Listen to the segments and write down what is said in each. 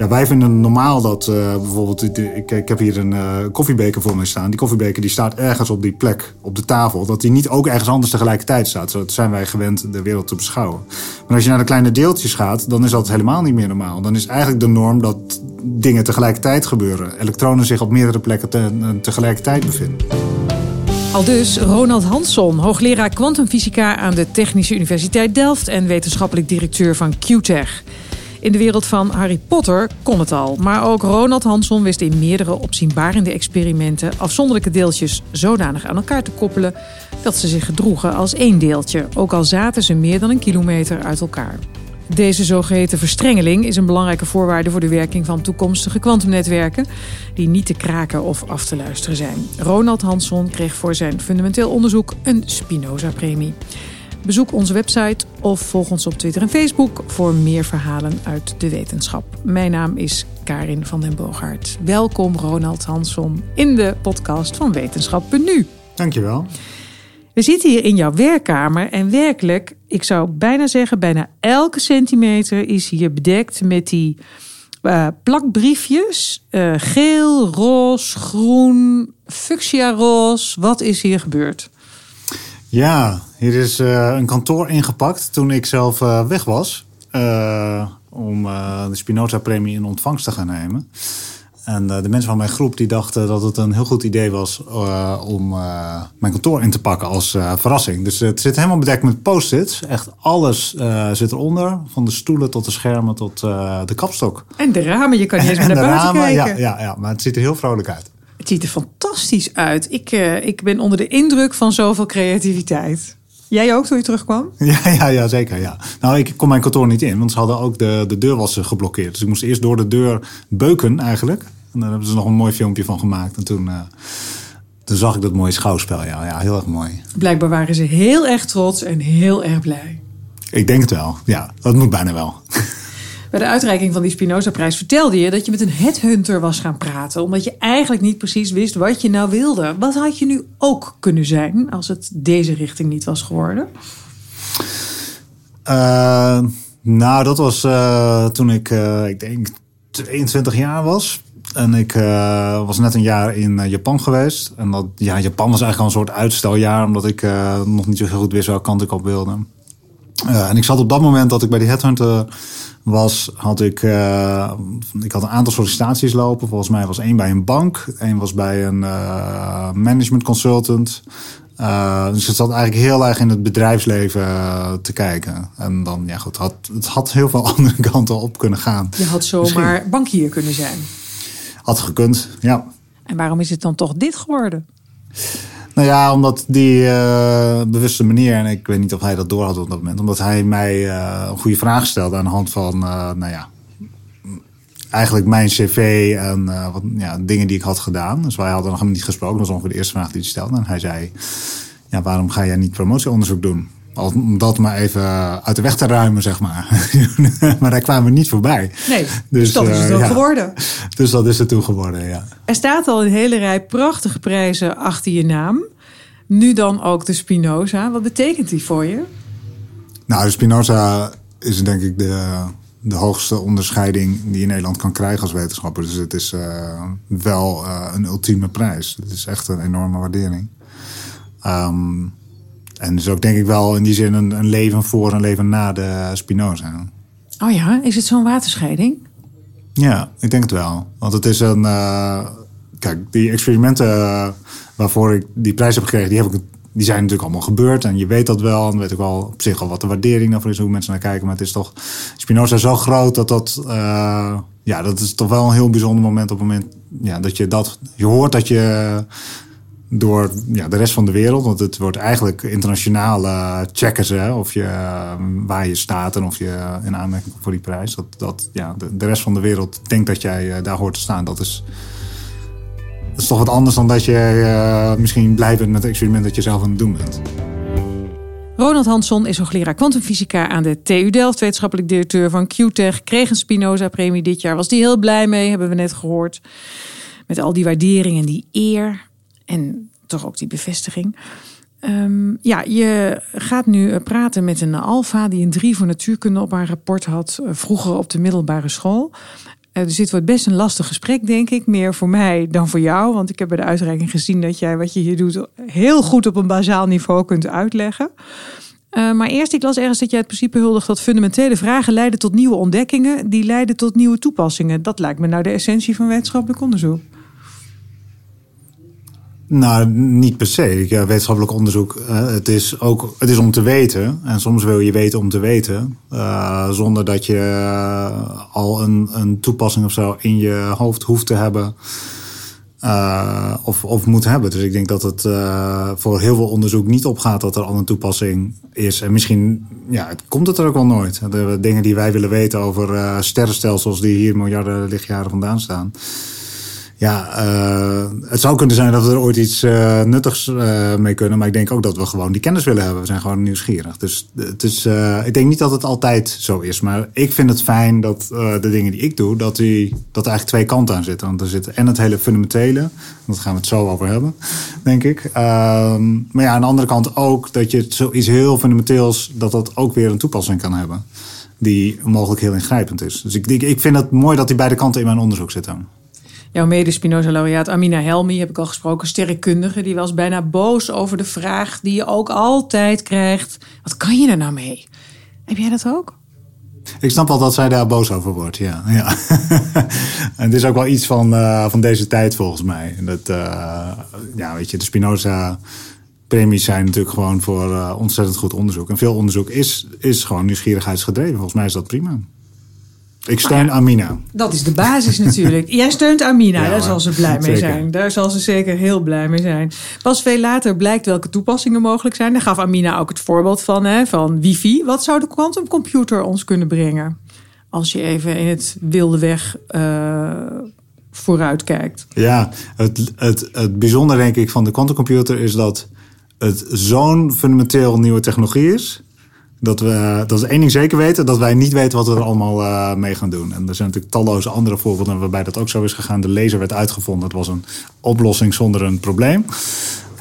Ja, wij vinden normaal dat uh, bijvoorbeeld, ik, ik heb hier een uh, koffiebeker voor me staan. Die koffiebeker die staat ergens op die plek op de tafel. Dat die niet ook ergens anders tegelijkertijd staat. Zo zijn wij gewend de wereld te beschouwen. Maar als je naar de kleine deeltjes gaat, dan is dat helemaal niet meer normaal. Dan is eigenlijk de norm dat dingen tegelijkertijd gebeuren. Elektronen zich op meerdere plekken te, tegelijkertijd bevinden. Al dus Ronald Hansson, hoogleraar kwantumfysica aan de Technische Universiteit Delft en wetenschappelijk directeur van QTech. In de wereld van Harry Potter kon het al. Maar ook Ronald Hansson wist in meerdere opzienbarende experimenten afzonderlijke deeltjes zodanig aan elkaar te koppelen dat ze zich gedroegen als één deeltje, ook al zaten ze meer dan een kilometer uit elkaar. Deze zogeheten verstrengeling is een belangrijke voorwaarde voor de werking van toekomstige kwantumnetwerken, die niet te kraken of af te luisteren zijn. Ronald Hansson kreeg voor zijn fundamenteel onderzoek een Spinoza-premie. Bezoek onze website of volg ons op Twitter en Facebook voor meer verhalen uit de wetenschap. Mijn naam is Karin van den Boogaard. Welkom Ronald Hansson in de podcast van Wetenschap Nu. Dankjewel. We zitten hier in jouw werkkamer en werkelijk, ik zou bijna zeggen, bijna elke centimeter is hier bedekt met die uh, plakbriefjes. Uh, geel, roze, groen, fuchsia roze. Wat is hier gebeurd? Ja, hier is uh, een kantoor ingepakt toen ik zelf weg was. om de Spinoza-premie in ontvangst te gaan nemen. En de mensen van mijn groep die dachten dat het een heel goed idee was uh, om uh, mijn kantoor in te pakken als verrassing. Dus het zit helemaal bedekt met post-its. Echt alles zit eronder. Van de stoelen tot de schermen tot de kapstok. En de ramen, je kan niet eens meer naar buiten ramen, kijken. Ja, ja, ja, maar het ziet er heel vrolijk uit. Het ziet er fantastisch uit. Ik, ik ben onder de indruk van zoveel creativiteit. Jij ook toen je terugkwam? Ja, ja, ja, zeker. Ja. Nou, ik kon mijn kantoor niet in, want ze hadden ook de, de deur was geblokkeerd. Dus ik moest eerst door de deur beuken eigenlijk. En daar hebben ze nog een mooi filmpje van gemaakt. En toen, uh, toen zag ik dat mooie schouwspel. Ja, ja, heel erg mooi. Blijkbaar waren ze heel erg trots en heel erg blij. Ik denk het wel. Ja, dat moet bijna wel. Bij de uitreiking van die Spinoza-prijs vertelde je dat je met een headhunter was gaan praten. Omdat je eigenlijk niet precies wist wat je nou wilde. Wat had je nu ook kunnen zijn als het deze richting niet was geworden? Uh, nou, dat was uh, toen ik, uh, ik denk, 22 jaar was. En ik was net een jaar in Japan geweest. En dat, ja, Japan was eigenlijk al een soort uitsteljaar, omdat ik nog niet zo heel goed wist welke kant ik op wilde. en ik zat op dat moment dat ik bij die headhunter was, had ik, ik had een aantal sollicitaties lopen. Volgens mij was één bij een bank, één was bij een management consultant. dus het zat eigenlijk heel erg in het bedrijfsleven te kijken. En dan, ja goed, had, het had heel veel andere kanten op kunnen gaan. Je had zomaar Misschien. bankier kunnen zijn. Had gekund, ja. En waarom is het dan toch dit geworden? Nou ja, omdat die uh, bewuste manier, en ik weet niet of hij dat door had op dat moment, omdat hij mij uh, een goede vraag stelde aan de hand van, uh, nou ja, eigenlijk mijn cv en wat, ja, dingen die ik had gedaan. Dus wij hadden nog niet gesproken, dat was ongeveer de eerste vraag die hij stelde. En hij zei, ja, waarom ga jij niet promotieonderzoek doen? Om dat maar even uit de weg te ruimen, zeg maar. maar daar kwamen we niet voorbij. Nee, dus, dus dat is het uh, ook ja. geworden. Dus dat is het toen geworden, ja. Er staat al een hele rij prachtige prijzen achter je naam. Nu dan ook de Spinoza. Wat betekent die voor je? Nou, de Spinoza is denk ik de, de hoogste onderscheiding die je in Nederland kan krijgen als wetenschapper. Dus het is uh, wel uh, een ultieme prijs. Het is echt een enorme waardering. Um, en dus ook denk ik wel in die zin een, een leven voor en leven na de Spinoza. Oh ja, is het zo'n waterscheiding? Ja, ik denk het wel. Want het is een. Uh, kijk, die experimenten uh, waarvoor ik die prijs heb gekregen, die, heb ik, die zijn natuurlijk allemaal gebeurd. En je weet dat wel. En weet ik wel op zich al wat de waardering daarvoor is, hoe mensen naar kijken. Maar het is toch. Spinoza zo groot dat dat. Uh, ja, dat is toch wel een heel bijzonder moment op het moment. Ja, dat je dat. Je hoort dat je door ja, de rest van de wereld. Want het wordt eigenlijk internationaal uh, checken ze of je, uh, waar je staat en of je in aanmerking voor die prijs. Dat, dat ja, de, rest van de wereld denkt dat jij uh, daar hoort te staan. Dat is, is toch wat anders dan dat je misschien blij bent met het experiment dat je zelf aan het doen bent. Ronald Hansson is hoogleraar kwantumfysica aan de TU Delft, wetenschappelijk directeur van QTech. Kreeg een Spinoza-premie dit jaar. Was die heel blij mee, hebben we net gehoord. Met al die waardering en die eer. En toch ook die bevestiging. Um, ja, je gaat nu eh, praten met een Alfa die een 3 voor natuurkunde op haar rapport had. Eh, vroeger op de middelbare school. Uh, dus dit wordt best een lastig gesprek, denk ik. Meer voor mij dan voor jou. Want ik heb bij de uitreiking gezien dat jij wat je hier doet heel goed op een bazaal niveau kunt uitleggen. Maar eerst, ik las ergens dat jij het principe huldigt dat fundamentele vragen leiden tot nieuwe ontdekkingen, die leiden tot nieuwe toepassingen. Dat lijkt me nou de essentie van wetenschappelijk onderzoek. Nou, niet per se. Ja, wetenschappelijk onderzoek, uh, het is ook het is om te weten. En soms wil je weten om te weten. Uh, zonder dat je al een, een toepassing of zo in je hoofd hoeft te hebben. of, of moet hebben. Dus ik denk dat het voor heel veel onderzoek niet opgaat dat er al een toepassing is. En misschien ja, het komt het er ook wel nooit. De dingen die wij willen weten over sterrenstelsels die hier miljarden lichtjaren vandaan staan ja, uh, het zou kunnen zijn dat we er ooit iets uh, nuttigs uh, mee kunnen. Maar ik denk ook dat we gewoon die kennis willen hebben. We zijn gewoon nieuwsgierig. Dus het is, ik denk niet dat het altijd zo is. Maar ik vind het fijn dat de dingen die ik doe, dat, die, dat er eigenlijk twee kanten aan zitten. Want er zit en het hele fundamentele. Daar gaan we het zo over hebben, denk ik. Ehm, maar ja, aan de andere kant ook dat je zoiets heel fundamenteels, dat dat ook weer een toepassing kan hebben. Die mogelijk heel ingrijpend is. Dus ik, ik vind het mooi dat die beide kanten in mijn onderzoek zitten. Jouw mede-Spinoza-laureaat Amina Helmi heb ik al gesproken, sterrenkundige. Die was bijna boos over de vraag die je ook altijd krijgt. Wat kan je er nou mee? Heb jij dat ook? Ik snap wel dat zij daar boos over wordt, ja. ja. en het is ook wel iets van, uh, van deze tijd volgens mij. Dat, uh, ja, weet je, de Spinoza-premies zijn natuurlijk gewoon voor uh, ontzettend goed onderzoek. En veel onderzoek is, is gewoon nieuwsgierigheidsgedreven. Volgens mij is dat prima. Ik steun Amina. Dat is de basis natuurlijk. Jij steunt Amina, daar zal ze blij mee zijn. Daar zal ze zeker heel blij mee zijn. Pas veel later blijkt welke toepassingen mogelijk zijn. Daar gaf Amina ook het voorbeeld van, hè, van wifi. Wat zou de quantumcomputer ons kunnen brengen? Als je even in het wilde weg uh, vooruit kijkt. Ja, het, het, het bijzondere denk ik van de quantumcomputer is dat het zo'n fundamenteel nieuwe technologie is dat we, dat is één ding zeker weten, dat wij niet weten wat we er allemaal uh, mee gaan doen. En er zijn natuurlijk talloze andere voorbeelden waarbij dat ook zo is gegaan. De laser werd uitgevonden, het was een oplossing zonder een probleem.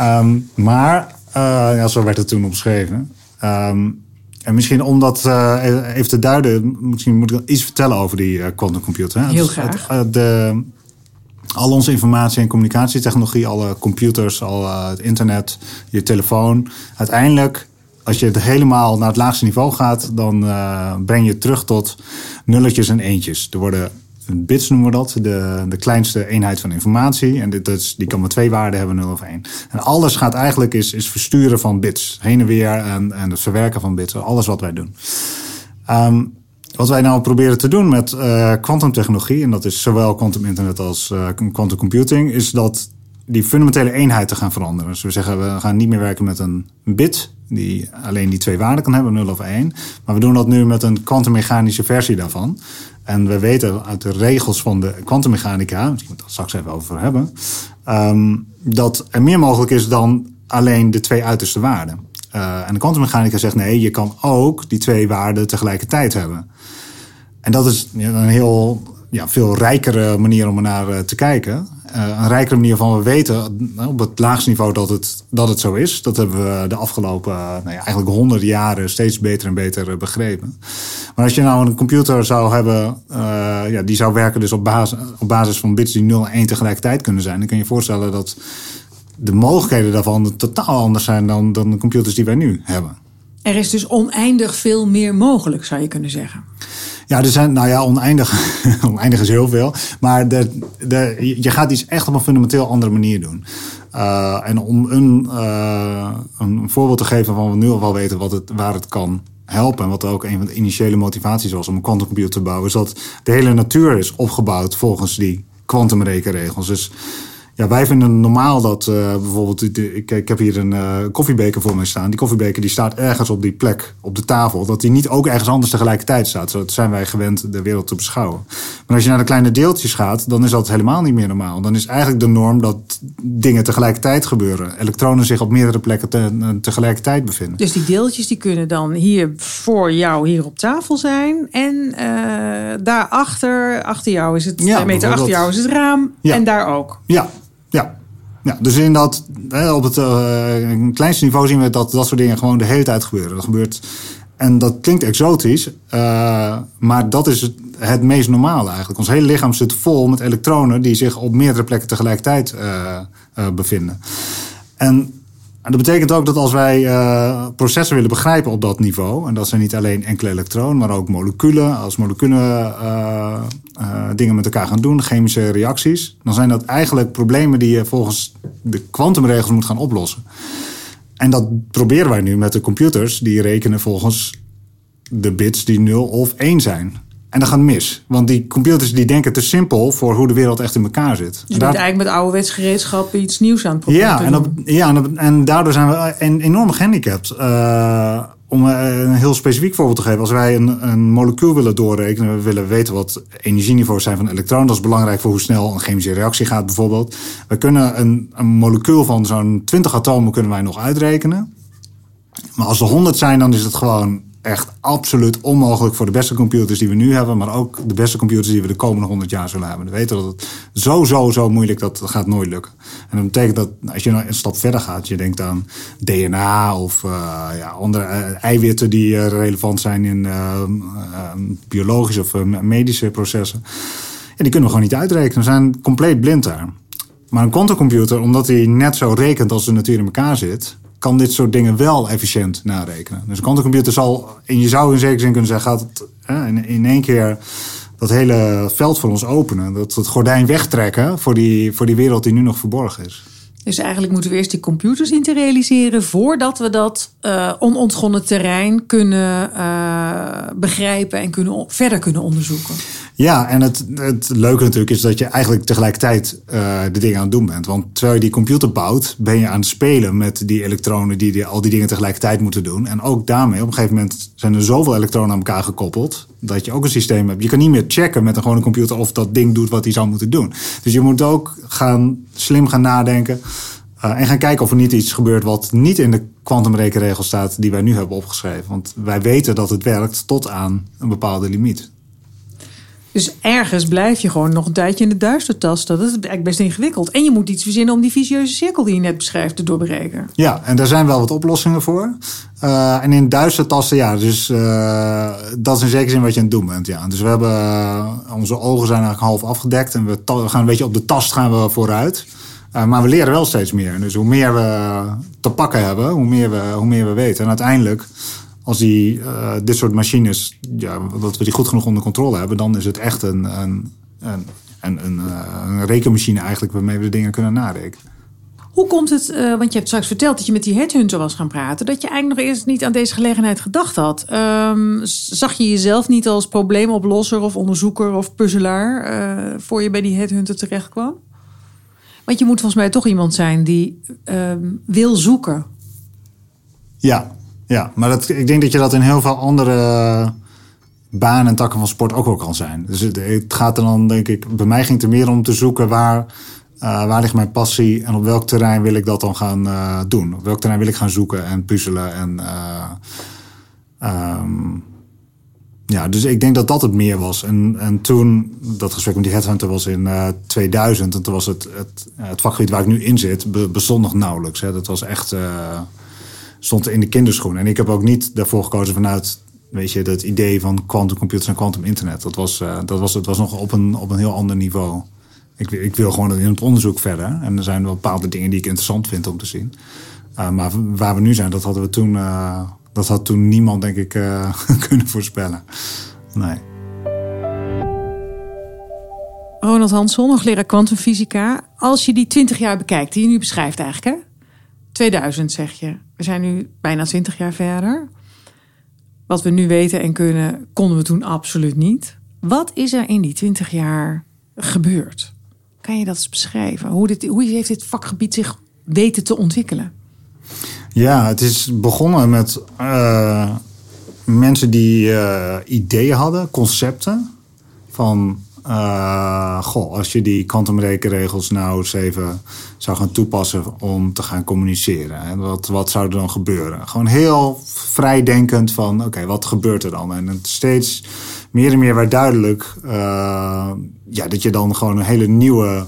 Um, maar, uh, ja, zo werd het toen omschreven. Um, en misschien om dat uh, even te duiden, misschien moet ik iets vertellen over die quantumcomputer. Heel graag. Het, de, al onze informatie- en communicatietechnologie, alle computers, al het internet, je telefoon. Uiteindelijk als je het helemaal naar het laagste niveau gaat, dan uh, breng je het terug tot nulletjes en eentjes. Er worden bits noemen we dat, de, de kleinste eenheid van informatie. En dit, is, die kan maar twee waarden hebben, 0 of 1. En alles gaat eigenlijk is, is versturen van bits. Heen en weer en, en het verwerken van bits. Alles wat wij doen. Um, wat wij nou proberen te doen met kwantumtechnologie, uh, en dat is zowel quantum internet als quantum uh, computing, is dat die fundamentele eenheid te gaan veranderen. Dus we zeggen, we gaan niet meer werken met een bit die alleen die twee waarden kan hebben, 0 of 1. Maar we doen dat nu met een kwantummechanische versie daarvan. En we weten uit de regels van de kwantummechanica, misschien moet ik het straks even over hebben, um, dat er meer mogelijk is dan alleen de twee uiterste waarden. Uh, en de kwantummechanica zegt nee, je kan ook die twee waarden tegelijkertijd hebben. En dat is een heel ja, veel rijkere manier om er naar uh, te kijken. Uh, een rijkere manier van we weten uh, op het laagste niveau dat het, dat het zo is. Dat hebben we de afgelopen nou ja, eigenlijk honderden jaren steeds beter en beter begrepen. Maar als je nou een computer zou hebben, ja, die zou werken dus op basis, op basis van bits die 0 en 1 tegelijkertijd kunnen zijn. Dan kun je je voorstellen dat de mogelijkheden daarvan totaal anders zijn dan, dan de computers die wij nu hebben. Er is dus oneindig veel meer mogelijk, zou je kunnen zeggen. Ja, er zijn, nou ja, oneindig. oneindig is heel veel. Maar de, de, je gaat iets echt op een fundamenteel andere manier doen. Uh, en om een, uh, een voorbeeld te geven van we nu al wel weten wat het, waar het kan helpen. En wat ook een van de initiële motivaties was om een quantumcomputer te bouwen. Is dat de hele natuur is opgebouwd volgens die kwantumrekenregels. Dus ja, wij vinden normaal dat uh, bijvoorbeeld, ik, ik heb hier een uh, koffiebeker voor mij staan. Die koffiebeker die staat ergens op die plek op de tafel. Dat die niet ook ergens anders tegelijkertijd staat. Zo zijn wij gewend de wereld te beschouwen. Maar als je naar de kleine deeltjes gaat, dan is dat helemaal niet meer normaal. Dan is eigenlijk de norm dat dingen tegelijkertijd gebeuren. Elektronen zich op meerdere plekken te, tegelijkertijd bevinden. Dus die deeltjes die kunnen dan hier voor jou hier op tafel zijn. En uh, daarachter, achter jou is het, ja, meter achter jou is het raam. Ja. En daar ook. Ja, ja. Ja, dus dat, op het uh, kleinste niveau zien we dat dat soort dingen gewoon de hele tijd gebeuren. Dat gebeurt, en dat klinkt exotisch, uh, maar dat is het, meest normale eigenlijk. Ons hele lichaam zit vol met elektronen die zich op meerdere plekken tegelijkertijd bevinden. En en dat betekent ook dat als wij uh, processen willen begrijpen op dat niveau, en dat zijn niet alleen enkele elektronen, maar ook moleculen, als moleculen uh, uh, dingen met elkaar gaan doen, chemische reacties, dan zijn dat eigenlijk problemen die je volgens de kwantumregels moet gaan oplossen. En dat proberen wij nu met de computers, die rekenen volgens de bits die 0 of 1 zijn. En dat gaat mis. Want die computers die denken te simpel voor hoe de wereld echt in elkaar zit. Dus je bent eigenlijk met ouderwets gereedschappen iets nieuws aan het proberen ja, en, op, ja en, en, daardoor zijn we enorm gehandicapt. Uh, om een heel specifiek voorbeeld te geven. Als wij een, een molecuul willen doorrekenen, we willen weten wat energieniveaus zijn van elektronen. Dat is belangrijk voor hoe snel een chemische reactie gaat bijvoorbeeld. We kunnen een, een molecuul van zo'n 20 atomen kunnen wij nog uitrekenen. Maar als er 100 zijn, dan is het gewoon echt absoluut onmogelijk voor de beste computers die we nu hebben, maar ook de beste computers die we de komende 100 jaar zullen hebben. We weten dat het zo, zo, zo moeilijk dat gaat nooit lukken. En dat betekent dat als je nou een stap verder gaat, je denkt aan DNA of uh, ja, andere uh, eiwitten die uh, relevant zijn in biologische of medische processen. En die kunnen we gewoon niet uitrekenen. We zijn compleet blind daar. Maar een quantumcomputer, omdat hij net zo rekent als de natuur in elkaar zit, kan dit soort dingen wel efficiënt narekenen. Dus een quantumcomputer zal, en je zou in zekere zin kunnen zeggen, gaat het in, één keer dat hele veld voor ons openen. Dat het gordijn wegtrekken voor die, voor die wereld die nu nog verborgen is. Dus eigenlijk moeten we eerst die computers in te realiseren voordat we dat uh, onontgonnen terrein kunnen uh, begrijpen en kunnen, verder kunnen onderzoeken. Ja, en het, het leuke natuurlijk is dat je eigenlijk tegelijkertijd uh, de dingen aan het doen bent. Want terwijl je die computer bouwt, ben je aan het spelen met die elektronen die, al die dingen tegelijkertijd moeten doen. En ook daarmee, op een gegeven moment zijn er zoveel elektronen aan elkaar gekoppeld, dat je ook een systeem hebt. Je kan niet meer checken met een gewone computer of dat ding doet wat hij zou moeten doen. Dus je moet ook gaan slim gaan nadenken. Uh, en gaan kijken of er niet iets gebeurt wat niet in de kwantumrekenregel staat die wij nu hebben opgeschreven. Want wij weten dat het werkt tot aan een bepaalde limiet. Dus ergens blijf je gewoon nog een tijdje in de duister tasten. Dat is eigenlijk best ingewikkeld. En je moet iets verzinnen om die visieuze cirkel die je net beschrijft te doorbreken. Ja, en daar zijn wel wat oplossingen voor. Uh, en in duister tasten, ja, dus uh, dat is in zekere zin wat je aan het doen bent. Ja. Dus we hebben, uh, onze ogen zijn eigenlijk half afgedekt en we, we, gaan een beetje op de tast gaan we vooruit. maar we leren wel steeds meer. Dus hoe meer we te pakken hebben, hoe meer we, hoe meer we weten. En uiteindelijk als die, uh, dit soort machines, ja, dat we die goed genoeg onder controle hebben, dan is het echt een, een, een, een, een, eh, een rekenmachine eigenlijk waarmee we de dingen kunnen narekenen. Hoe komt het, uh, want je hebt straks verteld dat je met die headhunter was gaan praten, dat je eigenlijk nog eerst niet aan deze gelegenheid gedacht had. Um, zag je jezelf niet als probleemoplosser of onderzoeker of puzzelaar uh, voor je bij die headhunter terecht kwam? Want je moet volgens mij toch iemand zijn die uh, wil zoeken. Ja, ja, maar dat, ik denk dat je dat in heel veel andere banen en takken van sport ook wel kan zijn. Dus het, gaat er dan, denk ik, bij mij ging het er meer om te zoeken waar, uh, waar ligt mijn passie en op welk terrein wil ik dat dan gaan uh, doen. Op welk terrein wil ik gaan zoeken en puzzelen. En, uh, um, ja, dus ik denk dat dat het meer was. En, en toen, dat gesprek met die headhunter was in uh, 2000. En toen was het, het, het vakgebied waar ik nu in zit, bestond nog nauwelijks. Hè. Dat was echt stond in de kinderschoen. En ik heb ook niet daarvoor gekozen vanuit weet je, dat idee van quantumcomputers en quantum internet. Dat was, uh, dat was, het was nog op een, op een heel ander niveau. Ik, ik wil gewoon in het onderzoek verder. En er zijn wel bepaalde dingen die ik interessant vind om te zien. Uh, maar waar we nu zijn, dat hadden we toen, uh, dat had toen niemand, denk ik, kunnen voorspellen. Nee. Ronald Hansson, hoogleraar kwantumfysica. Als je die 20 jaar bekijkt, die je nu beschrijft eigenlijk, hè? 2000 zeg je. We zijn nu bijna 20 jaar verder. Wat we nu weten en kunnen, konden we toen absoluut niet. Wat is er in die 20 jaar gebeurd? Kan je dat eens beschrijven? Hoe, dit, hoe heeft dit vakgebied zich weten te ontwikkelen? Ja, het is begonnen met uh, mensen die uh, ideeën hadden, concepten. Van uh, goh, als je die kwantumrekenregels nou eens even zou gaan toepassen om te gaan communiceren. En wat, wat zou er dan gebeuren? Gewoon heel vrijdenkend van, oké, wat gebeurt er dan? En het steeds meer en meer werd duidelijk uh, ja, dat je dan gewoon een hele nieuwe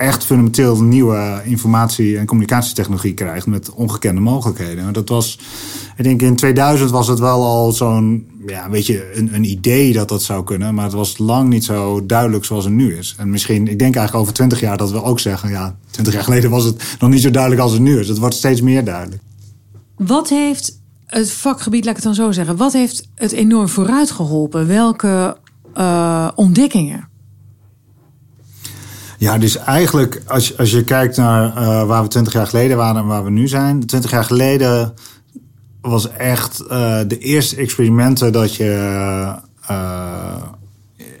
echt fundamenteel nieuwe informatie- en communicatietechnologie krijgt met ongekende mogelijkheden. Dat was, ik denk in 2000 was het wel al zo'n, ja, weet je, een, een idee dat dat zou kunnen, maar het was lang niet zo duidelijk zoals het nu is. En misschien, ik denk eigenlijk over 20 jaar dat we ook zeggen, ja, 20 jaar geleden was het nog niet zo duidelijk als het nu is. Het wordt steeds meer duidelijk. Wat heeft het vakgebied, laat ik het dan zo zeggen, wat heeft het enorm vooruit geholpen? Welke uh, ontdekkingen? Ja, dus eigenlijk als als je kijkt naar uh, waar we twintig jaar geleden waren en waar we nu zijn. Twintig jaar geleden was echt uh, de eerste experimenten dat je uh,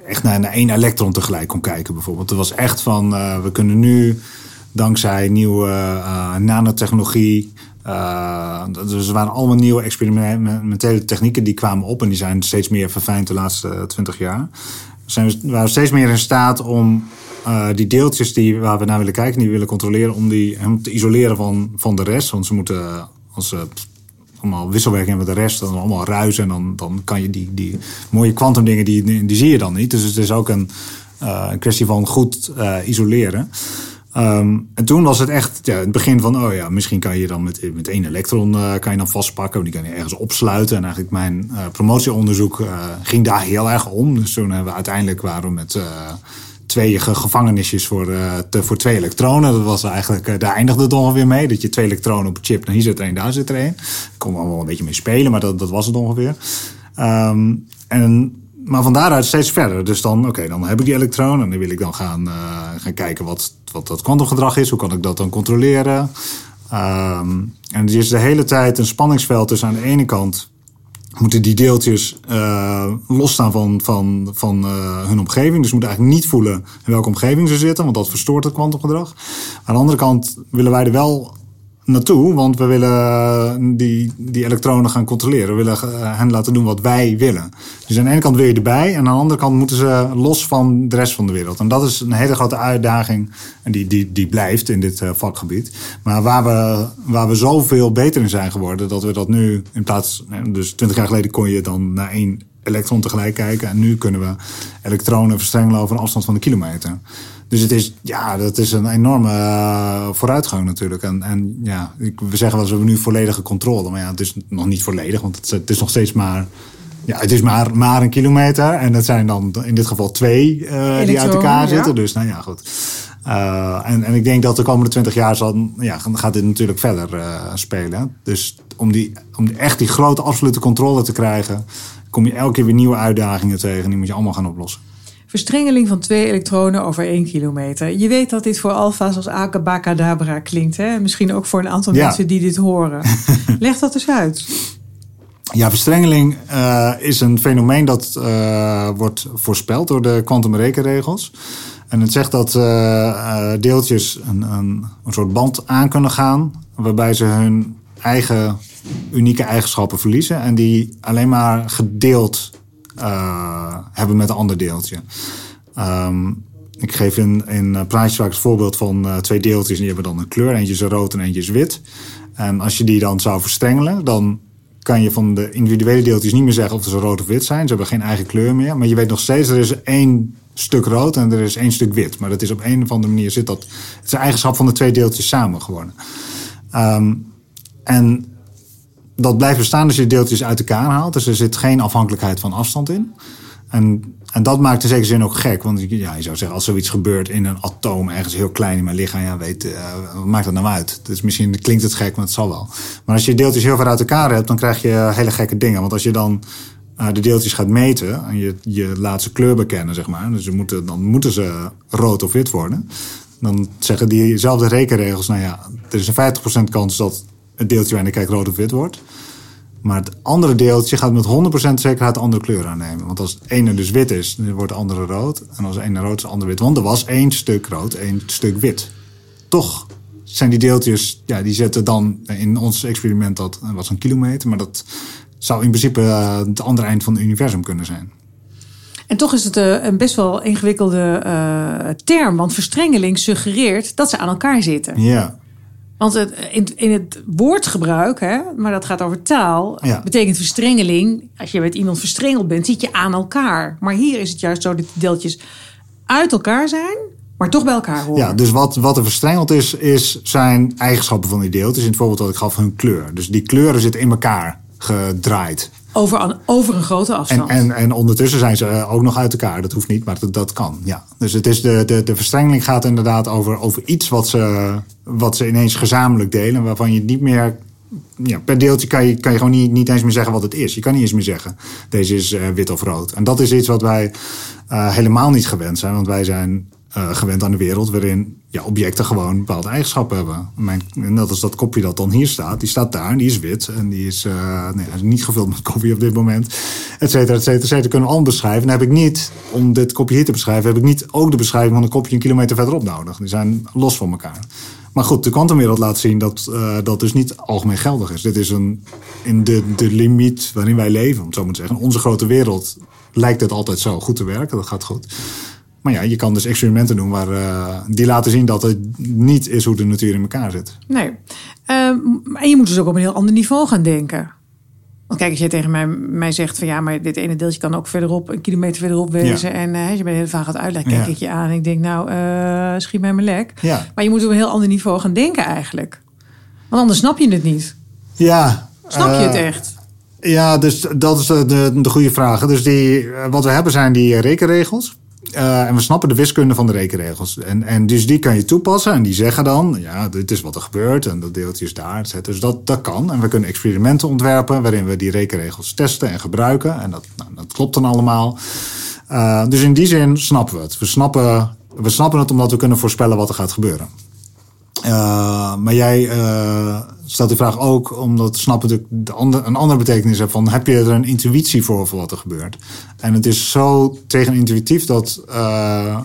echt naar, naar één elektron tegelijk kon kijken bijvoorbeeld. Het was echt van, we kunnen nu dankzij nieuwe nanotechnologie... dus er waren allemaal nieuwe experimentele technieken die kwamen op... en die zijn steeds meer verfijnd de laatste twintig jaar. Zijn we waren steeds meer in staat om uh, die deeltjes die, waar we naar willen kijken, die we willen controleren, om die hem te isoleren van, van de rest. Want ze moeten, als ze allemaal wisselwerking hebben met de rest, dan allemaal ruizen. En dan, dan kan je die, die mooie kwantumdingen, die, die zie je dan niet. Dus het is ook een, een kwestie van goed isoleren. Um, en toen was het echt ja, het begin van, oh ja, misschien kan je dan met, met één elektron uh, kan je dan vastpakken. Die kan je ergens opsluiten. En eigenlijk mijn promotieonderzoek ging daar heel erg om. Dus toen hebben we uiteindelijk waren we met twee gevangenisjes voor, uh, te, voor twee elektronen. Dat was eigenlijk, uh, daar eindigde het ongeveer mee. Dat je twee elektronen op een chip, nou hier zit er één, daar zit er één. Daar kon we wel een beetje mee spelen, maar dat, dat was het ongeveer. Um, en, maar van daaruit steeds verder. Dus dan, oké, dan heb ik die elektronen en dan wil ik dan gaan, uh, gaan kijken wat, wat dat kwantumgedrag is. Hoe kan ik dat dan controleren? Um, en er is de hele tijd een spanningsveld tussen aan de ene kant moeten die deeltjes uh, losstaan van, van, van uh, hun omgeving. Dus moeten eigenlijk niet voelen in welke omgeving ze zitten, want dat verstoort het kwantumgedrag. Aan de andere kant willen wij er wel naartoe, want we willen die, die elektronen gaan controleren. We willen eh, hen laten doen wat wij willen. Dus aan de ene kant wil je erbij, en aan de andere kant moeten ze los van de rest van de wereld. En dat is een hele grote uitdaging, en die, die, die blijft in dit uh, vakgebied. Maar waar we, waar we zoveel beter in zijn geworden, dat we dat nu in plaats. Dus twintig jaar geleden kon je dan naar één elektron tegelijk kijken, en nu kunnen we elektronen verstrengelen over een afstand van een kilometer. Dus het is, ja, dat is een enorme uh, vooruitgang natuurlijk. En, en ja, we zeggen wel eens, we hebben nu volledige controle. Maar ja, het is nog niet volledig, want het, het is nog steeds maar... Ja, het is maar, maar een kilometer. En dat zijn dan in dit geval twee uh, die uit elkaar zitten. Ja. Dus nou ja, goed. Uh, en, en ik denk dat de komende twintig jaar zal, ja, gaat dit natuurlijk verder uh, spelen. Dus om, die, om echt die grote absolute controle te krijgen... kom je elke keer weer nieuwe uitdagingen tegen. Die moet je allemaal gaan oplossen. Verstrengeling van twee elektronen over één kilometer. Je weet dat dit voor alfa's als akabakadabra klinkt. Hè? Misschien ook voor een aantal ja. mensen die dit horen. Leg dat eens uit. Ja, verstrengeling uh, is een fenomeen dat uh, wordt voorspeld door de kwantumrekenregels. En het zegt dat uh, deeltjes een, een, een soort band aan kunnen gaan... waarbij ze hun eigen unieke eigenschappen verliezen... en die alleen maar gedeeld uh, hebben met een ander deeltje. Um, ik geef in, in praatjes vaak het voorbeeld van uh, twee deeltjes. Die hebben dan een kleur. Eentje is rood en eentje is wit. En als je die dan zou verstrengelen, dan kan je van de individuele deeltjes niet meer zeggen of ze rood of wit zijn. Ze hebben geen eigen kleur meer. Maar je weet nog steeds, er is één stuk rood en er is één stuk wit. Maar dat is op een of andere manier zit dat. Het is een eigenschap van de twee deeltjes samen geworden. Um, en dat blijft bestaan als je deeltjes uit elkaar haalt. Dus er zit geen afhankelijkheid van afstand in. En, en dat maakt in zekere zin ook gek. Want ja, je zou zeggen, als zoiets gebeurt in een atoom, ergens heel klein in mijn lichaam, ja, weet, uh, wat maakt dat nou uit? Dus misschien klinkt het gek, maar het zal wel. Maar als je deeltjes heel ver uit elkaar hebt, dan krijg je hele gekke dingen. Want als je dan uh, de deeltjes gaat meten en je, je laat ze kleur bekennen, zeg maar. Dus moeten, dan moeten ze rood of wit worden. Dan zeggen diezelfde rekenregels, nou ja, er is een 50% kans dat het deeltje waar je kijkt rood of wit wordt. Maar het andere deeltje gaat met 100% zekerheid de andere kleur aannemen. Want als het ene dus wit is, dan wordt de andere rood. En als het ene rood is, de andere wit. Want er was één stuk rood, één stuk wit. Toch zijn die deeltjes, ja, die zetten dan in ons experiment dat was een kilometer. Maar dat zou in principe uh, het andere eind van het universum kunnen zijn. En toch is het uh, een best wel ingewikkelde uh, term. Want verstrengeling suggereert dat ze aan elkaar zitten. Ja. Want het, in, in, het woordgebruik, hè, maar dat gaat over taal, ja. betekent verstrengeling. Als je met iemand verstrengeld bent, zit je aan elkaar. Maar hier is het juist zo dat de deeltjes uit elkaar zijn, Maar toch bij elkaar horen. Ja, dus wat, wat er verstrengeld is, is zijn eigenschappen van die deeltjes. In het voorbeeld dat ik gaf, hun kleur. Dus die kleuren zitten in elkaar gedraaid. Over, een, over een grote afstand. En, en, en ondertussen zijn ze eh, ook nog uit elkaar. Dat hoeft niet, maar dat, dat kan. Ja. Dus het is de, de, de verstrengeling gaat inderdaad over, over iets wat ze, wat ze ineens gezamenlijk delen. Waarvan je niet meer. Ja, per deeltje kan je, kan je gewoon niet, niet eens meer zeggen wat het is. Je kan niet eens meer zeggen: deze is uh, wit of rood. En dat is iets wat wij uh, helemaal niet gewend zijn. Want wij zijn uh, gewend aan de wereld waarin ja, objecten gewoon bepaalde eigenschappen hebben. Mijn, net als dat kopje dat dan hier staat, die staat daar en die is wit en die is, uh, nee, is niet gevuld met koffie op dit moment, et cetera, et cetera, et cetera. Kunnen we beschrijven. Dan heb ik niet, om dit kopje hier te beschrijven, heb ik niet ook de beschrijving van een kopje een kilometer verderop nodig. Die zijn los van elkaar. Maar goed, de kwantumwereld laat zien dat uh, dat dus niet algemeen geldig is. Dit is een, in de, de limiet waarin wij leven, om het zo maar te zeggen. Onze grote wereld lijkt het altijd zo goed te werken, dat gaat goed. Maar ja, je kan dus experimenten doen waar, uh, die laten zien dat het niet is hoe de natuur in elkaar zit. Nee. Um, en je moet dus ook op een heel ander niveau gaan denken. Want kijk, als je tegen mij, mij zegt van ja, maar dit ene deeltje kan ook verderop, een kilometer verderop wezen. Ja. En uh, als je bij de hele vraag gaat uitleggen, kijk ja. ik je aan en ik denk, nou, uh, schiet mij maar lek. Ja. Maar je moet op een heel ander niveau gaan denken eigenlijk. Want anders snap je het niet. Ja. Snap je het echt? Ja, dus dat is de, de, de goede vraag. Dus die, wat we hebben zijn die rekenregels. Uh, en we snappen de wiskunde van de rekenregels. En, en dus die kan je toepassen. En die zeggen dan, ja, dit is wat er gebeurt. En dat deeltje is daar. Dus dat, dat kan. En we kunnen experimenten ontwerpen waarin we die rekenregels testen en gebruiken. En dat, nou, dat klopt dan allemaal. Uh, dus in die zin snappen we het. We snappen, we snappen het omdat we kunnen voorspellen wat er gaat gebeuren. Uh, maar jij stelt die vraag ook omdat snappen dat de ander, een andere betekenis heeft van heb je er een intuïtie voor voor wat er gebeurt? En het is zo tegenintuïtief dat uh,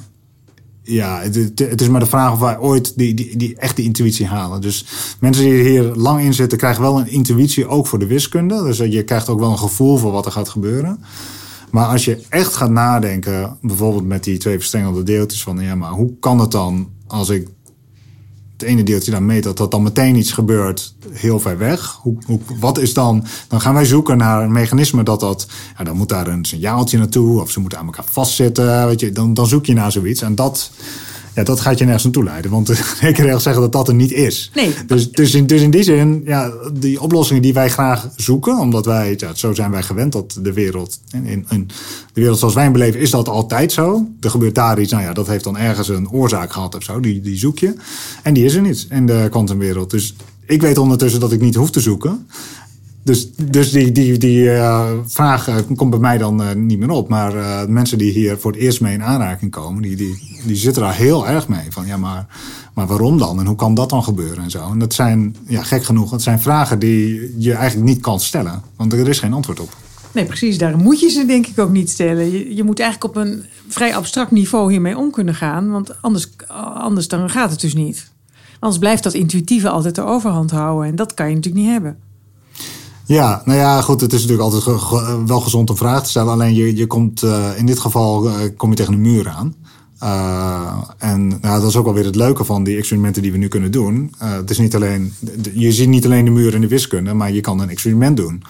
ja, het, het, is maar de vraag of wij ooit die, die, die echte intuïtie halen. Dus mensen die hier lang in zitten krijgen wel een intuïtie ook voor de wiskunde. Dus je krijgt ook wel een gevoel voor wat er gaat gebeuren. Maar als je echt gaat nadenken, bijvoorbeeld met die twee verstrengelde deeltjes van ja, maar hoe kan het dan als ik het ene deeltje dan meet dat dat dan meteen iets gebeurt heel ver weg. Hoe, wat is dan? Dan gaan wij zoeken naar een mechanisme dat dat. Ja, dan moet daar een signaaltje naartoe of ze moeten aan elkaar vastzitten. Weet je, dan, dan zoek je naar zoiets. En dat, ja, dat gaat je nergens naartoe leiden. Want de rekenregels zeggen dat dat er niet is. Nee. Dus, dus, in, dus in die zin, ja, die oplossingen die wij graag zoeken, omdat wij, ja, zo zijn wij gewend dat de wereld, in de wereld zoals wij hem beleven, is dat altijd zo. Er gebeurt daar iets, nou ja, dat heeft dan ergens een oorzaak gehad of zo, die, die zoek je. En die is er niet in de kwantumwereld. Dus ik weet ondertussen dat ik niet hoef te zoeken. Dus, dus die, die, die uh, vraag uh, komt bij mij dan uh, niet meer op. Maar mensen die hier voor het eerst mee in aanraking komen, die, die, die zitten daar heel erg mee. Van ja, maar, maar waarom dan? En hoe kan dat dan gebeuren? En zo. En dat zijn, ja, gek genoeg, dat zijn vragen die je eigenlijk niet kan stellen. Want er is geen antwoord op. Nee, precies. Daar moet je ze denk ik ook niet stellen. Je, je moet eigenlijk op een vrij abstract niveau hiermee om kunnen gaan. Want anders, anders dan gaat het dus niet. Anders blijft dat intuïtieve altijd de overhand houden. En dat kan je natuurlijk niet hebben. Ja, nou ja, goed. Het is natuurlijk altijd wel gezond om vragen te stellen. Alleen je, je komt uh, in dit geval uh, kom je tegen een muur aan. Uh, en nou, dat is ook wel weer het leuke van die experimenten die we nu kunnen doen. het is niet alleen, je ziet niet alleen de muur in de wiskunde, maar je kan een experiment doen.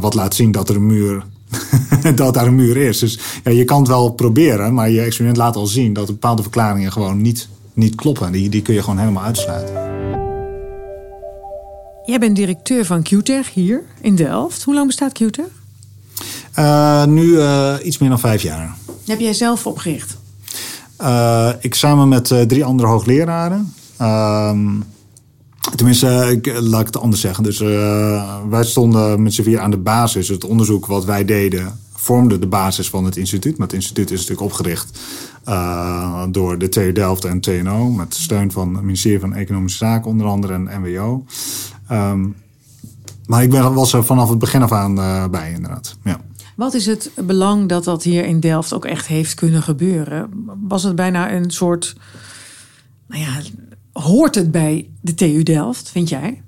wat laat zien dat er een muur dat daar een muur is. Dus ja, je kan het wel proberen, maar je experiment laat al zien dat bepaalde verklaringen gewoon niet, niet kloppen. Die, die kun je gewoon helemaal uitsluiten. Jij bent directeur van QTech hier in Delft. Hoe lang bestaat QTech? Uh, nu uh, iets meer dan vijf jaar. Heb jij zelf opgericht? Uh, ik samen met drie andere hoogleraren. Ehm, tenminste, ik, laat ik het anders zeggen. Dus wij stonden met z'n vier aan de basis. Het onderzoek wat wij deden vormde de basis van het instituut. Maar het instituut is natuurlijk opgericht door de TU Delft en TNO. Met steun van het ministerie van Economische Zaken onder andere en NWO. Um, maar ik ben, was er vanaf het begin af aan uh, bij, inderdaad. Ja. Wat is het belang dat dat hier in Delft ook echt heeft kunnen gebeuren? Was het bijna een soort. Nou ja, hoort het bij de TU Delft, vind jij?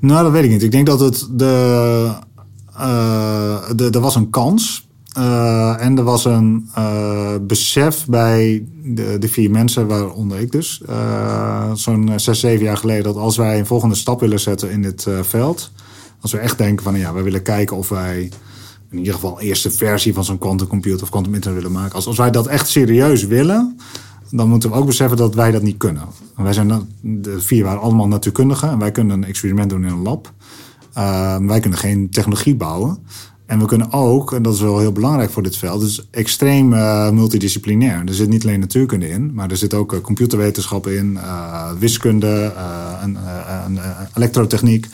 Nou, dat weet ik niet. Ik denk dat het de. Uh, de er was een kans. Uh, en er was een uh, besef bij de, de, vier mensen, waaronder ik dus, uh, zo'n zes, zeven jaar geleden, dat als wij een volgende stap willen zetten in dit veld, als we echt denken van ja, we willen kijken of wij in ieder geval eerste versie van zo'n quantumcomputer of quantum internet willen maken. Als, als wij dat echt serieus willen, dan moeten we ook beseffen dat wij dat niet kunnen. wij zijn de vier waren allemaal natuurkundigen en wij kunnen een experiment doen in een lab. Wij kunnen geen technologie bouwen. En we kunnen ook, en dat is wel heel belangrijk voor dit veld, dus extreem uh, multidisciplinair. Er zit niet alleen natuurkunde in, maar er zit ook uh, computerwetenschappen in, uh, wiskunde, en, elektrotechniek.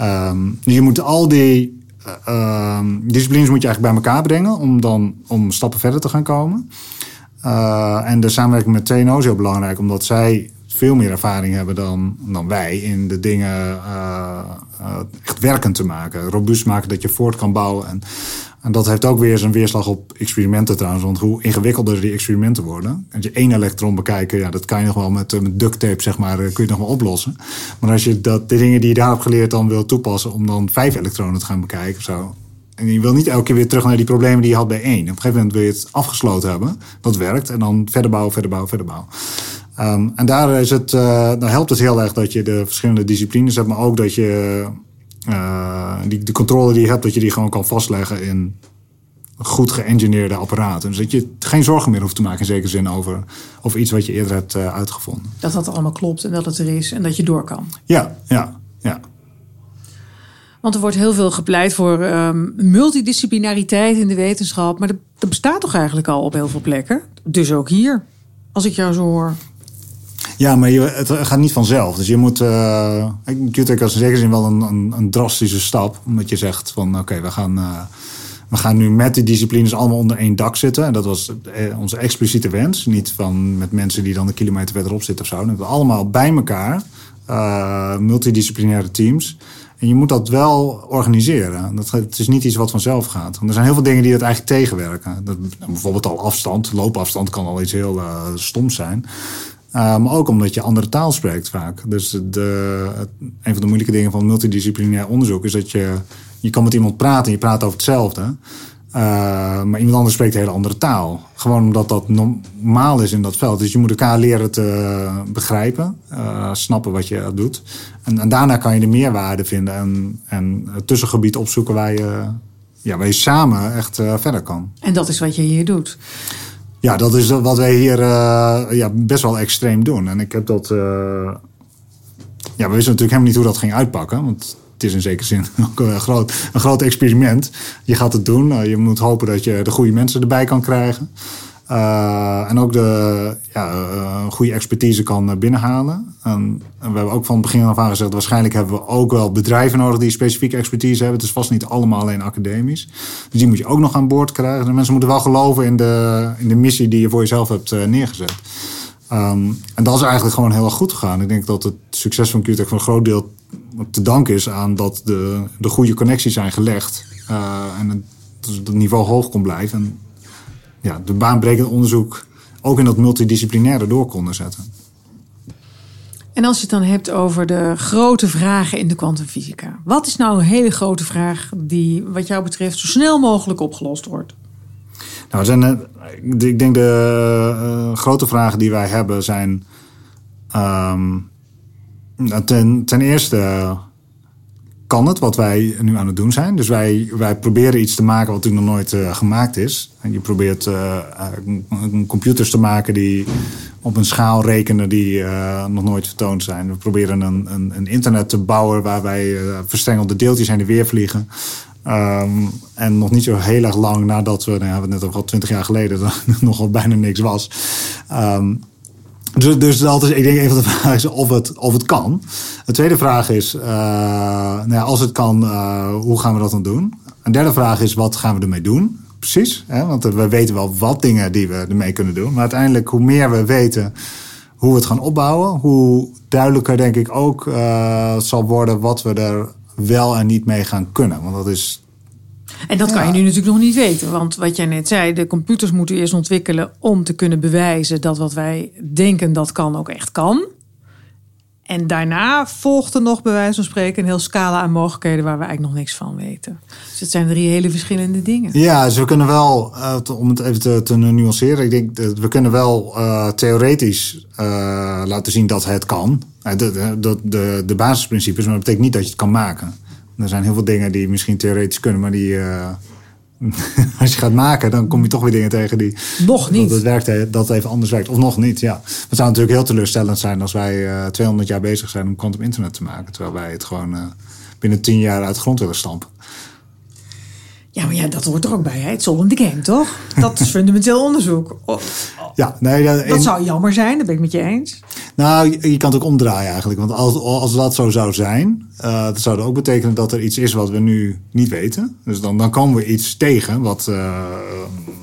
Um, je moet al die ehm, disciplines moet je eigenlijk bij elkaar brengen om dan om stappen verder te gaan komen. en de samenwerking met TNO is heel belangrijk, omdat zij veel meer ervaring hebben dan, dan wij in de dingen uh, echt werkend te maken. Robuust maken dat je voort kan bouwen. En, en dat heeft ook weer zijn weerslag op experimenten trouwens. Want hoe ingewikkelder die experimenten worden. Als je één elektron bekijken, ja, dat kan je nog wel met, met duct tape, zeg maar, kun je nog wel oplossen. Maar als je dat, de dingen die je daar hebt geleerd dan wil toepassen om dan vijf elektronen te gaan bekijken of zo. En je wil niet elke keer weer terug naar die problemen die je had bij één. Op een gegeven moment wil je het afgesloten hebben. Dat werkt. En dan verder bouwen, verder bouwen, verder bouwen. Um, en daar is het, uh, dan helpt het heel erg dat je de verschillende disciplines hebt, maar ook dat je uh, die, de controle die je hebt, dat je die gewoon kan vastleggen in goed geëngineerde apparaten. Dus dat je geen zorgen meer hoeft te maken in zekere zin over, over iets wat je eerder hebt uh, uitgevonden. Dat dat allemaal klopt en dat het er is en dat je door kan. Ja, ja, ja. Want er wordt heel veel gepleit voor um, multidisciplinariteit in de wetenschap. Maar dat, dat bestaat toch eigenlijk al op heel veel plekken? Dus ook hier, als ik jou zo hoor. Ja, maar je, het gaat niet vanzelf. Dus je moet. Uh, QTech is in zekere zin wel een, een, een, drastische stap. Omdat je zegt van oké, we gaan. Uh, we gaan nu met die disciplines allemaal onder één dak zitten. En dat was eh, onze expliciete wens. Niet van met mensen die dan een kilometer verderop zitten of zo. We allemaal bij elkaar, multidisciplinaire teams. En je moet dat wel organiseren. Dat, het is niet iets wat vanzelf gaat. Want er zijn heel veel dingen die dat eigenlijk tegenwerken. Dat, bijvoorbeeld al afstand, loopafstand kan al iets heel stoms zijn. Uh, maar ook omdat je andere taal spreekt vaak. Dus de, een van de moeilijke dingen van multidisciplinair onderzoek is dat je, je kan met iemand praten en je praat over hetzelfde. Uh, maar iemand anders spreekt een hele andere taal. Gewoon omdat dat normaal is in dat veld. Dus je moet elkaar leren te begrijpen, uh, snappen wat je doet. En, en, daarna kan je de meerwaarde vinden en, en het tussengebied opzoeken waar je, ja, waar je samen echt verder kan. En dat is wat je hier doet. Ja, dat is wat wij hier uh, ja, best wel extreem doen. En ik heb dat. Uh, ja, we wisten natuurlijk helemaal niet hoe dat ging uitpakken. Want het is in zekere zin ook een groot, een groot experiment. Je gaat het doen. Uh, je moet hopen dat je de goede mensen erbij kan krijgen. Uh, en ook de ja, uh, goede expertise kan binnenhalen. En, we hebben ook van het begin af aan gezegd... waarschijnlijk hebben we ook wel bedrijven nodig die specifieke expertise hebben. Het is vast niet allemaal alleen academisch. Dus die moet je ook nog aan boord krijgen. De mensen moeten wel geloven in de, in de missie die je voor jezelf hebt neergezet. Um, en dat is eigenlijk gewoon heel erg goed gegaan. Ik denk dat het succes van QTech voor een groot deel te danken is aan dat de, de goede connecties zijn gelegd. en het, het niveau hoog kon blijven. En ja, de baanbrekend onderzoek ook in dat multidisciplinaire door konden zetten. En als je het dan hebt over de grote vragen in de kwantumfysica. Wat is nou een hele grote vraag die wat jou betreft zo snel mogelijk opgelost wordt? Nou, zijn, uh, ik denk de uh, grote vragen die wij hebben zijn... Um, ten, ten eerste kan het, wat wij nu aan het doen zijn. Dus wij, wij proberen iets te maken wat toen nog nooit uh, gemaakt is. En je probeert uh, computers te maken die op een schaal rekenen die nog nooit vertoond zijn. We proberen een, een, een internet te bouwen waarbij verstrengelde deeltjes heen en weer vliegen. Um, en nog niet zo heel erg lang nadat we, nou ja, we net al twintig jaar geleden, nogal bijna niks was. Um, dus, dus dat is, ik denk, een van de vragen is of het, of het kan. De tweede vraag is, uh, nou ja, als het kan, uh, hoe gaan we dat dan doen? Een derde vraag is, wat gaan we ermee doen? Precies, hè? want we weten wel wat dingen die we ermee kunnen doen. Maar uiteindelijk, hoe meer we weten hoe we het gaan opbouwen, hoe duidelijker denk ik ook uh, zal worden wat we er wel en niet mee gaan kunnen. Want dat is en dat kan je nu natuurlijk nog niet weten. Want wat jij net zei, de computers moeten eerst ontwikkelen om te kunnen bewijzen dat wat wij denken dat kan ook echt kan. En daarna volgt er nog bij wijze van spreken een heel scala aan mogelijkheden waar we eigenlijk nog niks van weten. Dus het zijn drie hele verschillende dingen. Ja, dus we kunnen wel, uh, om het even te, te, nuanceren, ik denk dat we kunnen wel uh, theoretisch uh, laten zien dat het kan. De, de, de, de, basisprincipes, maar dat betekent niet dat je het kan maken. Er zijn heel veel dingen die misschien theoretisch kunnen, maar die, uh, als je gaat maken, dan kom je toch weer dingen tegen die. Nog niet. Dat het, werkt, dat het even anders werkt. Of nog niet, ja. Het zou natuurlijk heel teleurstellend zijn als wij uh, 200 jaar bezig zijn om quantum internet te maken. Terwijl wij het gewoon uh, binnen 10 jaar uit de grond willen stampen. Ja, maar ja, dat hoort er ook bij. Hè? Het is all in the game, toch? Dat is fundamenteel onderzoek. Oh, ja, nee, dat, dat zou jammer zijn, dat ben ik met je eens. Nou, je, je kan het ook omdraaien eigenlijk. Want als, als dat zo zou zijn, uh, dat zou ook betekenen dat er iets is wat we nu niet weten. Dus dan, dan komen we iets tegen wat uh,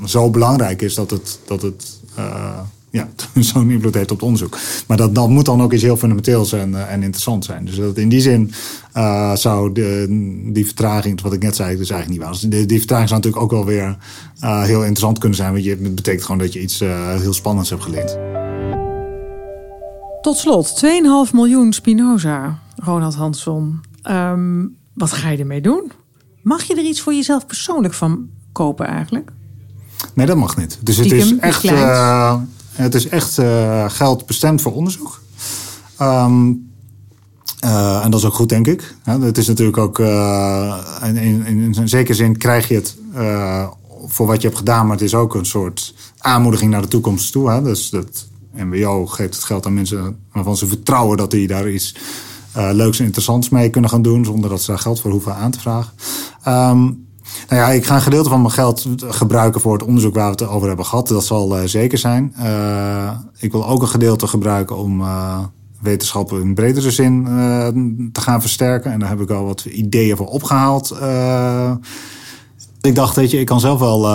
zo belangrijk is dat het, dat het uh, ja, zo'n invloed heeft op het onderzoek. Maar dat, dat moet dan ook iets heel fundamenteels en, en interessant zijn. Dus dat in die zin uh, zou de, die vertraging, wat ik net zei, dus eigenlijk niet waar. Dus die, die vertraging zou natuurlijk ook wel weer uh, heel interessant kunnen zijn. Want je, het betekent gewoon dat je iets heel spannends hebt geleerd. Tot slot, 2,5 miljoen Spinoza, Ronald Hansson. Um, wat ga je ermee doen? Mag je er iets voor jezelf persoonlijk van kopen eigenlijk? Nee, dat mag niet. Dus het is echt, uh, het is echt uh, geld bestemd voor onderzoek. Um, uh, en dat is ook goed, denk ik. Het is natuurlijk ook, uh, in, in, in, zekere zin krijg je het voor wat je hebt gedaan, maar het is ook een soort aanmoediging naar de toekomst toe. Hè? Dus dat MBO geeft het geld aan mensen waarvan ze vertrouwen dat die daar iets leuks en interessants mee kunnen gaan doen, zonder dat ze daar geld voor hoeven aan te vragen. Um, nou ja, ik ga een gedeelte van mijn geld gebruiken voor het onderzoek waar we het over hebben gehad. Dat zal zeker zijn. ik wil ook een gedeelte gebruiken om wetenschap in bredere zin te gaan versterken. En daar heb ik al wat ideeën voor opgehaald. Ik dacht, weet je, ik kan zelf wel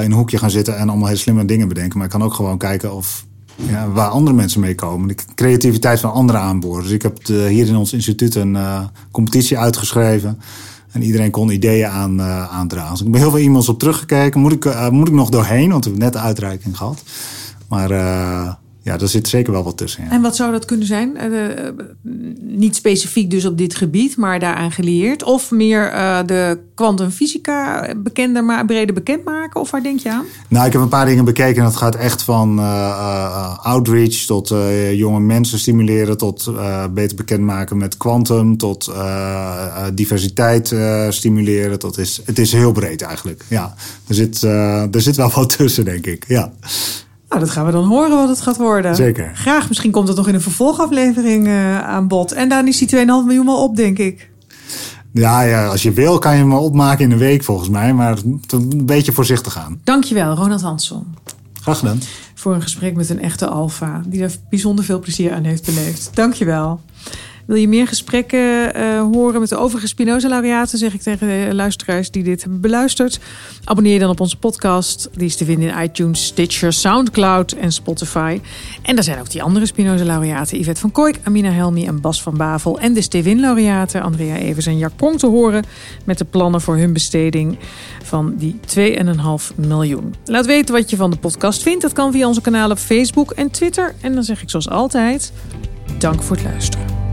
in een hoekje gaan zitten en allemaal hele slimme dingen bedenken. Maar ik kan ook gewoon kijken of ja, waar andere mensen mee komen. De creativiteit van anderen aanboren. Dus ik heb hier in ons instituut een competitie uitgeschreven. En iedereen kon ideeën aan, aandragen. Dus ik heb heel veel e-mails op teruggekeken. Moet ik, moet ik nog doorheen, want we hebben net de uitreiking gehad. Maar ja, er zit zeker wel wat tussen. Ja. En wat zou dat kunnen zijn? Uh, niet specifiek dus op dit gebied, maar daaraan gelieerd. Of meer uh, de kwantumfysica bekender, maar breder bekend maken? Of waar denk je aan? Nou, ik heb een paar dingen bekeken. Dat gaat echt van uh, outreach tot jonge mensen stimuleren... tot beter bekendmaken met kwantum... tot diversiteit stimuleren. Tot is, het is heel breed eigenlijk. Ja, er zit, er zit wel wat tussen, denk ik. Ja. Nou, dat gaan we dan horen wat het gaat worden. Zeker. Graag. Misschien komt het nog in een vervolgaflevering uh, aan bod. En dan is die 2,5 miljoen wel op, denk ik. Ja, ja, als je wil kan je hem opmaken in een week volgens mij. Maar een beetje voorzichtig gaan. Dankjewel, Ronald Hansson. Graag gedaan. Voor een gesprek met een echte alfa. Die er bijzonder veel plezier aan heeft beleefd. Dankjewel. Wil je meer gesprekken uh, horen met de overige Spinoza-laureaten, zeg ik tegen de luisteraars die dit hebben beluisterd. Abonneer je dan op onze podcast. Die is te vinden in iTunes, Stitcher, Soundcloud en Spotify. En daar zijn ook die andere Spinoza-laureaten. Yvette van Kooik, Amina Helmi en Bas van Bavel. En de Stevin-laureaten Andrea Evers en Jack Pong te horen. Met de plannen voor hun besteding van die 2,5 miljoen. Laat weten wat je van de podcast vindt. Dat kan via onze kanalen Facebook en Twitter. En dan zeg ik zoals altijd, dank voor het luisteren.